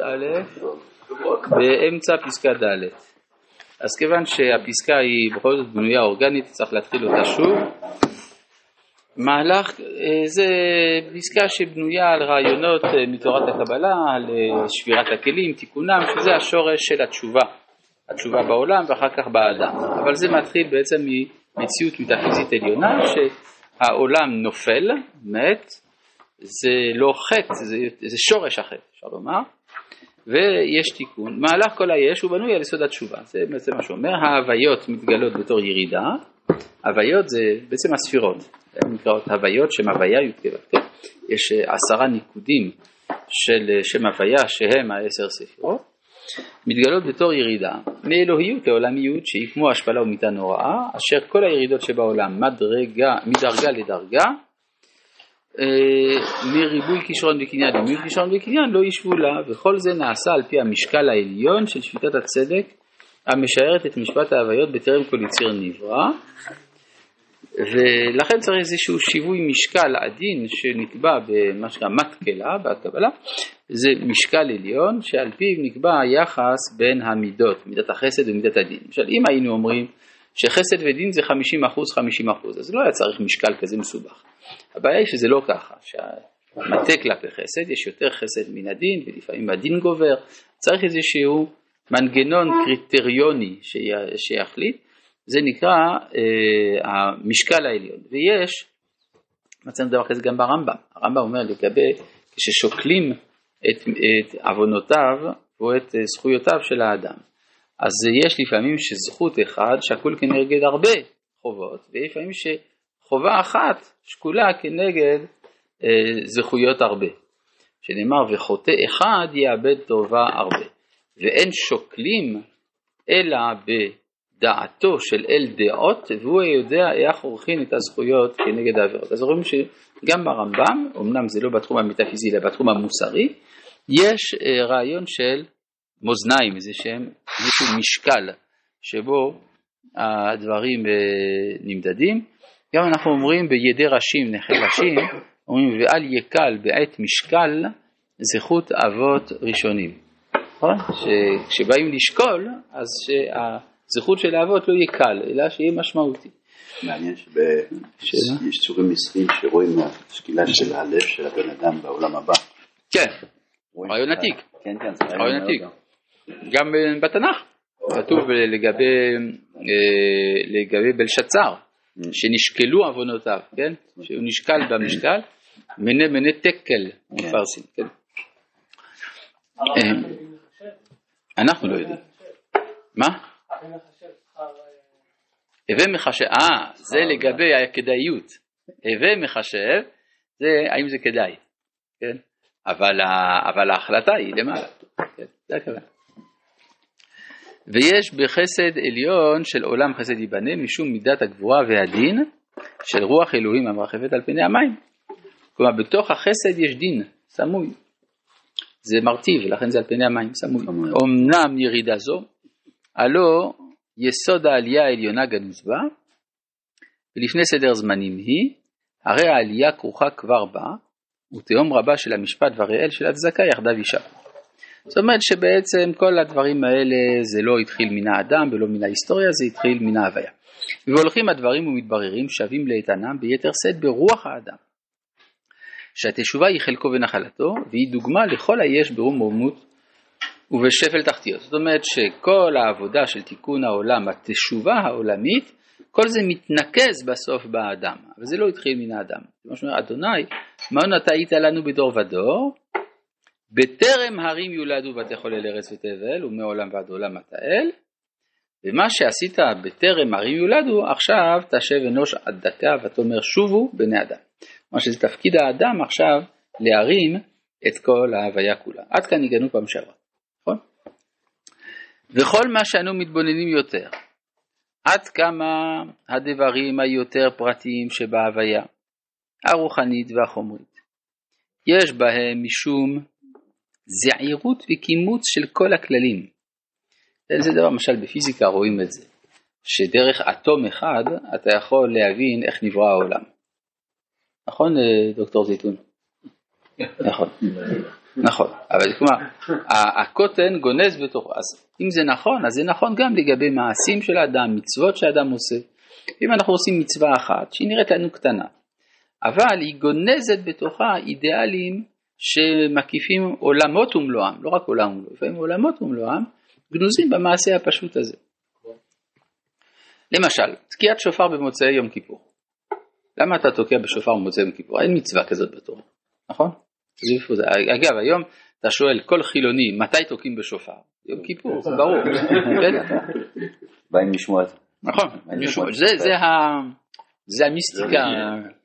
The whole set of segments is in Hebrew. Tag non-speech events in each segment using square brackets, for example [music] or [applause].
א', באמצע פסקה ד'. אז כיוון שהפסקה היא בכל זאת בנויה אורגנית, צריך להתחיל אותה שוב. מהלך, אה, זה פסקה שבנויה על רעיונות אה, מתורת הקבלה, על אה, שבירת הכלים, תיקונם, שזה השורש של התשובה. התשובה בעולם ואחר כך באדם. אבל זה מתחיל בעצם ממציאות מטאפיזית עליונה, שהעולם נופל, מת, זה לא חטא, זה, זה שורש החטא, אפשר לומר, ויש תיקון. מהלך כל היש הוא בנוי על יסוד התשובה, זה בעצם מה שאומר, ההוויות מתגלות בתור ירידה, הוויות זה בעצם הספירות, הן נקראות הוויות שם הוויה י"ק? יש אה, עשרה ניקודים של אה, שם הוויה שהם העשר ספירות, מתגלות בתור ירידה מאלוהיות לעולמיות שהיא כמו השפלה ומיתה נוראה, אשר כל הירידות שבעולם מדרגה, מדרגה לדרגה מריבוי כישרון וקניין. למיעוט כישרון וקניין לא ישבו לה וכל זה נעשה על פי המשקל העליון של שפיטת הצדק המשערת את משפט ההוויות בטרם כל יציר נברא. ולכן צריך איזשהו שיווי משקל עדין שנקבע במה שנקרא מתקלה בקבלה. זה משקל עליון שעל פיו נקבע היחס בין המידות, מידת החסד ומידת הדין. למשל אם היינו אומרים שחסד ודין זה 50% 50% אז לא היה צריך משקל כזה מסובך. הבעיה היא שזה לא ככה, שהמטה כלפי חסד, יש יותר חסד מן הדין, ולפעמים הדין גובר, צריך איזשהו מנגנון קריטריוני שיחליט, זה נקרא אה, המשקל העליון, ויש, מצאנו דבר כזה גם ברמב"ם, הרמב"ם אומר לגבי, כששוקלים את, את עוונותיו או את זכויותיו של האדם, אז יש לפעמים שזכות אחד שקול כנגד הרבה חובות, ויש לפעמים שחובה אחת שקולה כנגד אה, זכויות הרבה. שנאמר וחוטא אחד יאבד טובה הרבה. ואין שוקלים אלא בדעתו של אל דעות והוא יודע איך עורכים את הזכויות כנגד העבירות. אז רואים שגם ברמב"ם, אמנם זה לא בתחום המטאפיזי אלא בתחום המוסרי, יש אה, רעיון של מאזניים, איזה שהם, איזשהו משקל שבו הדברים אה, נמדדים. גם אנחנו אומרים בידי ראשים נחלשים, אומרים ואל יקל בעת משקל זכות אבות ראשונים. נכון? שכשבאים לשקול, אז שהזכות של האבות לא יהיה קל, אלא שיהיה משמעותי. מעניין שיש צורים עשרים שרואים מהשקילה של הלב של הבן אדם בעולם הבא. כן, רעיון עתיק. כן, כן, רעיון עתיק. גם בתנ"ך כתוב לגבי, אה, לגבי בלשצר. שנשקלו עוונותיו, כן? שהוא נשקל במשקל, מנה מנה תקל בפרסים, כן? אה, אנחנו לא יודעים. מה? הווה מחשב, אה, זה לגבי הכדאיות. הווה מחשב, זה האם זה כדאי, כן? אבל ההחלטה היא למעלה, כן? זה הכוונה. ויש בחסד עליון של עולם חסד ייבנה משום מידת הגבורה והדין של רוח אלוהים המרחפת על פני המים. כלומר בתוך החסד יש דין סמוי. זה מרטיב ולכן זה על פני המים סמוי. אמנם ירידה זו, הלא יסוד העלייה העליונה גנוז בה, ולפני סדר זמנים היא, הרי העלייה כרוכה כבר בה, ותהום רבה של המשפט והראל של הצדקה יחדיו יישאר. זאת אומרת שבעצם כל הדברים האלה זה לא התחיל מן האדם ולא מן ההיסטוריה, זה התחיל מן ההוויה. והולכים הדברים ומתבררים שווים לאיתנם ביתר שאת ברוח האדם. שהתשובה היא חלקו ונחלתו, והיא דוגמה לכל היש ברום רומות ובשפל תחתיות. זאת אומרת שכל העבודה של תיקון העולם, התשובה העולמית, כל זה מתנקז בסוף באדם, אבל זה לא התחיל מן האדם. כמו שאומר אדוני, מה נתאית לנו בדור ודור, בטרם הרים יולדו ותחולל ארץ ותבל ומעולם ועד עולם אתה אל ומה שעשית בטרם הרים יולדו עכשיו תשב אנוש עד דקה ותאמר שובו בני אדם. כלומר שזה תפקיד האדם עכשיו להרים את כל ההוויה כולה. עד כאן הגענו פעם שעברה, נכון? וכל מה שאנו מתבוננים יותר, עד כמה הדברים היותר פרטיים שבהוויה, הרוחנית והחומרית, יש בהם משום זעירות וקימוץ של כל הכללים. זה דבר, למשל בפיזיקה רואים את זה, שדרך אטום אחד אתה יכול להבין איך נברא העולם. נכון, אה, דוקטור זיתון? נכון. נכון, אבל כלומר, הקוטן גונז בתוכו, אז אם זה נכון, אז זה נכון גם לגבי מעשים של האדם, מצוות שאדם עושה. אם אנחנו עושים מצווה אחת, שהיא נראית לנו קטנה, אבל היא גונזת בתוכה אידיאלים שמקיפים עולמות ומלואם, לא רק עולם ומלואם, לפעמים עולמות ומלואם, גנוזים במעשה הפשוט הזה. למשל, תקיעת שופר במוצאי יום כיפור. למה אתה תוקע בשופר במוצאי יום כיפור? אין מצווה כזאת בתורה, נכון? אגב, היום אתה שואל כל חילוני, מתי תוקעים בשופר? יום כיפור, ברור. [laughs] באים לשמוע את זה. נכון, זה המיסטיקה,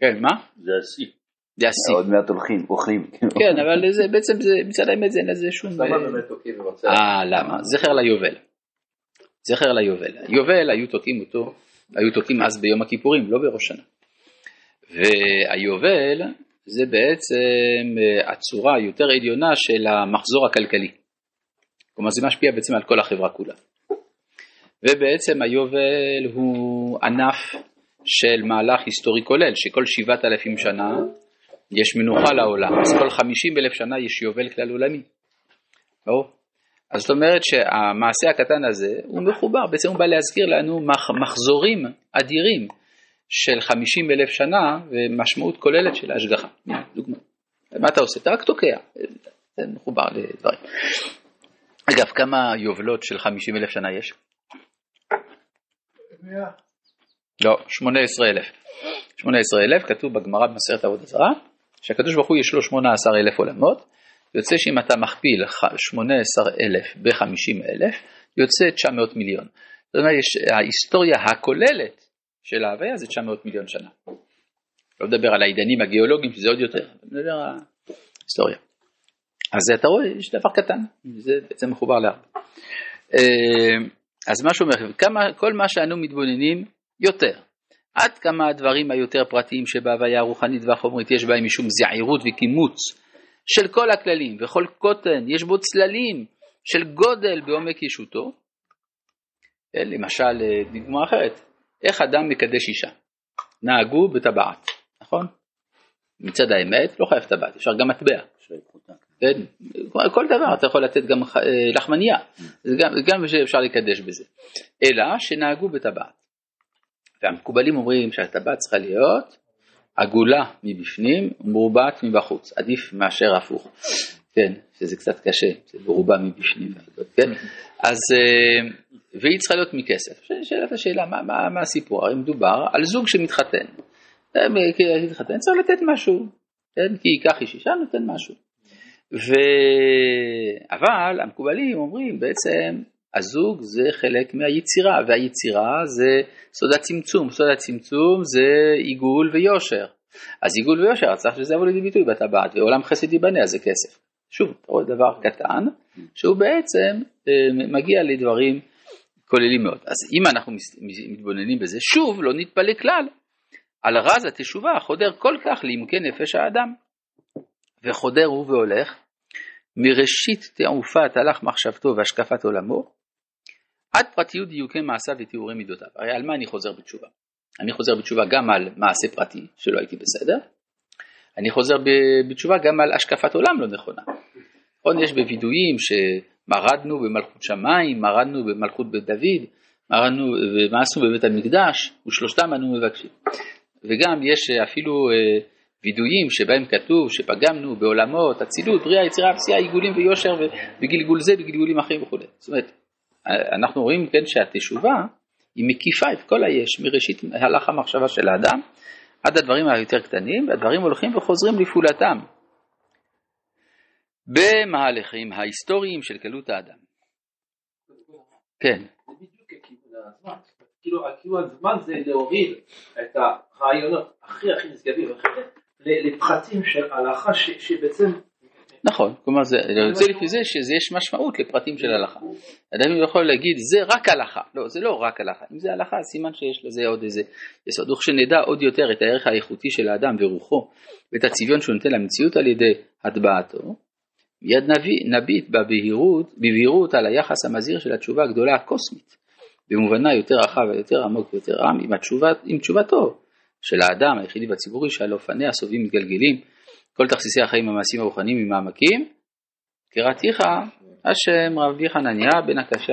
כן, מה? זה השיא. זה השיא. עוד מעט הולכים, הולכים. כן, אבל זה בעצם, מצד האמת אין לזה שום... למה באמת תוקעים במוצאי? אה, למה? זכר ליובל. זכר ליובל. יובל היו תוקעים אותו, היו תוקעים אז ביום הכיפורים, לא בראש שנה. והיובל זה בעצם אה, הצורה היותר עליונה של המחזור הכלכלי. כלומר זה משפיע בעצם על כל החברה כולה. ובעצם היובל הוא ענף של מהלך היסטורי כולל, שכל שבעת אלפים שנה יש מנוחה לעולם, אז כל חמישים אלף שנה יש יובל כלל עולמי. ברור? אז זאת אומרת שהמעשה הקטן הזה הוא מחובר, בעצם הוא בא להזכיר לנו מחזורים אדירים של חמישים אלף שנה ומשמעות כוללת של ההשגחה. דוגמה. מה אתה עושה? אתה רק תוקע, זה מחובר לדברים. אגב, כמה יובלות של חמישים אלף שנה יש? לא, שמונה עשרה אלף. שמונה עשרה אלף כתוב בגמרא במסכת עבודה זרה, שהקדוש ברוך הוא יש לו שמונה עשר אלף עולמות, יוצא שאם אתה מכפיל שמונה עשר אלף בחמישים אלף, יוצא תשע מאות מיליון. זאת אומרת, ההיסטוריה הכוללת של ההוויה זה 900 מיליון שנה. לא מדבר על העידנים הגיאולוגיים שזה עוד יותר, מדבר על ההיסטוריה. אז אתה רואה, יש דבר קטן, זה בעצם מחובר להרבה. אה, אז מה שאומר, כל מה שאנו מתבוננים יותר, עד כמה הדברים היותר פרטיים שבהוויה הרוחנית והחומרית יש בהם משום זעירות וקימוץ של כל הכללים וכל קוטן, יש בו צללים של גודל בעומק ישותו. אה, למשל, אה, דוגמה אחרת, איך אדם מקדש אישה? נהגו בטבעת, נכון? מצד האמת לא חייב טבעת, אפשר גם מטבע. כן, כל דבר, אתה יכול לתת גם אה, לחמניה, זה גם, גם אפשר לקדש בזה. אלא שנהגו בטבעת. והמקובלים אומרים שהטבעת צריכה להיות עגולה מבפנים ומרובעת מבחוץ, עדיף מאשר הפוך. כן, שזה קצת קשה, זה מרובע מבפנים, כן? אז אה, והיא צריכה להיות מכסף. שאלת השאלה, מה, מה, מה הסיפור? הרי מדובר על זוג שמתחתן. מתחתן צריך לתת משהו, כן? כי ייקח איש אישה נותן משהו. ו... אבל המקובלים אומרים בעצם הזוג זה חלק מהיצירה והיצירה זה סוד הצמצום, סוד הצמצום זה עיגול ויושר. אז עיגול ויושר צריך שזה יבוא לידי ביטוי בטבעת ועולם חסד ייבנה אז זה כסף. שוב, רואה דבר קטן שהוא בעצם אה, מגיע לדברים כוללים מאוד. אז אם אנחנו מתבוננים בזה, שוב לא נתפלא כלל על רז התשובה החודר כל כך לעמקי נפש האדם. וחודר הוא והולך מראשית תעופת הלך מחשבתו והשקפת עולמו עד פרטיות דיוקי מעשיו ותיאורי מידותיו. הרי על מה אני חוזר בתשובה? אני חוזר בתשובה גם על מעשה פרטי שלא הייתי בסדר, אני חוזר בתשובה גם על השקפת עולם לא נכונה. נכון, יש בווידויים ש... מרדנו במלכות שמיים, מרדנו במלכות בית דוד, מרדנו ומה עשו בבית המקדש, ושלושתם אנו מבקשים. וגם יש אפילו אה, וידויים שבהם כתוב שפגמנו בעולמות, אצילות, בריאה, יצירה, פסיעה, עיגולים ויושר וגלגול זה וגלגולים אחרים וכו'. זאת אומרת, אנחנו רואים כן שהתשובה היא מקיפה את כל היש מראשית הלך המחשבה של האדם עד הדברים היותר קטנים, והדברים הולכים וחוזרים לפעולתם. במהלכים ההיסטוריים של קלות האדם. כן. כאילו, כאילו הזמן זה להוריד את הרעיונות הכי הכי נשגבים לפרטים של הלכה שבעצם נכון, כלומר זה יוצא לפי זה שיש משמעות לפרטים של הלכה. אדם יכול להגיד זה רק הלכה, לא זה לא רק הלכה, אם זה הלכה סימן שיש לזה עוד איזה יסוד, וכשנדע עוד יותר את הערך האיכותי של האדם ורוחו ואת הצביון שהוא נותן למציאות על ידי הטבעתו, מיד נביט בבהירות, בבהירות על היחס המזהיר של התשובה הגדולה הקוסמית, במובנה יותר רחב ויותר עמוק ויותר עם, עם, התשובה, עם תשובתו של האדם היחידי והציבורי שעל אופניה סובבים מתגלגלים כל תכסיסי החיים המעשיים הרוחניים ממעמקים קראתיך השם רבי חנניה בן הקשה.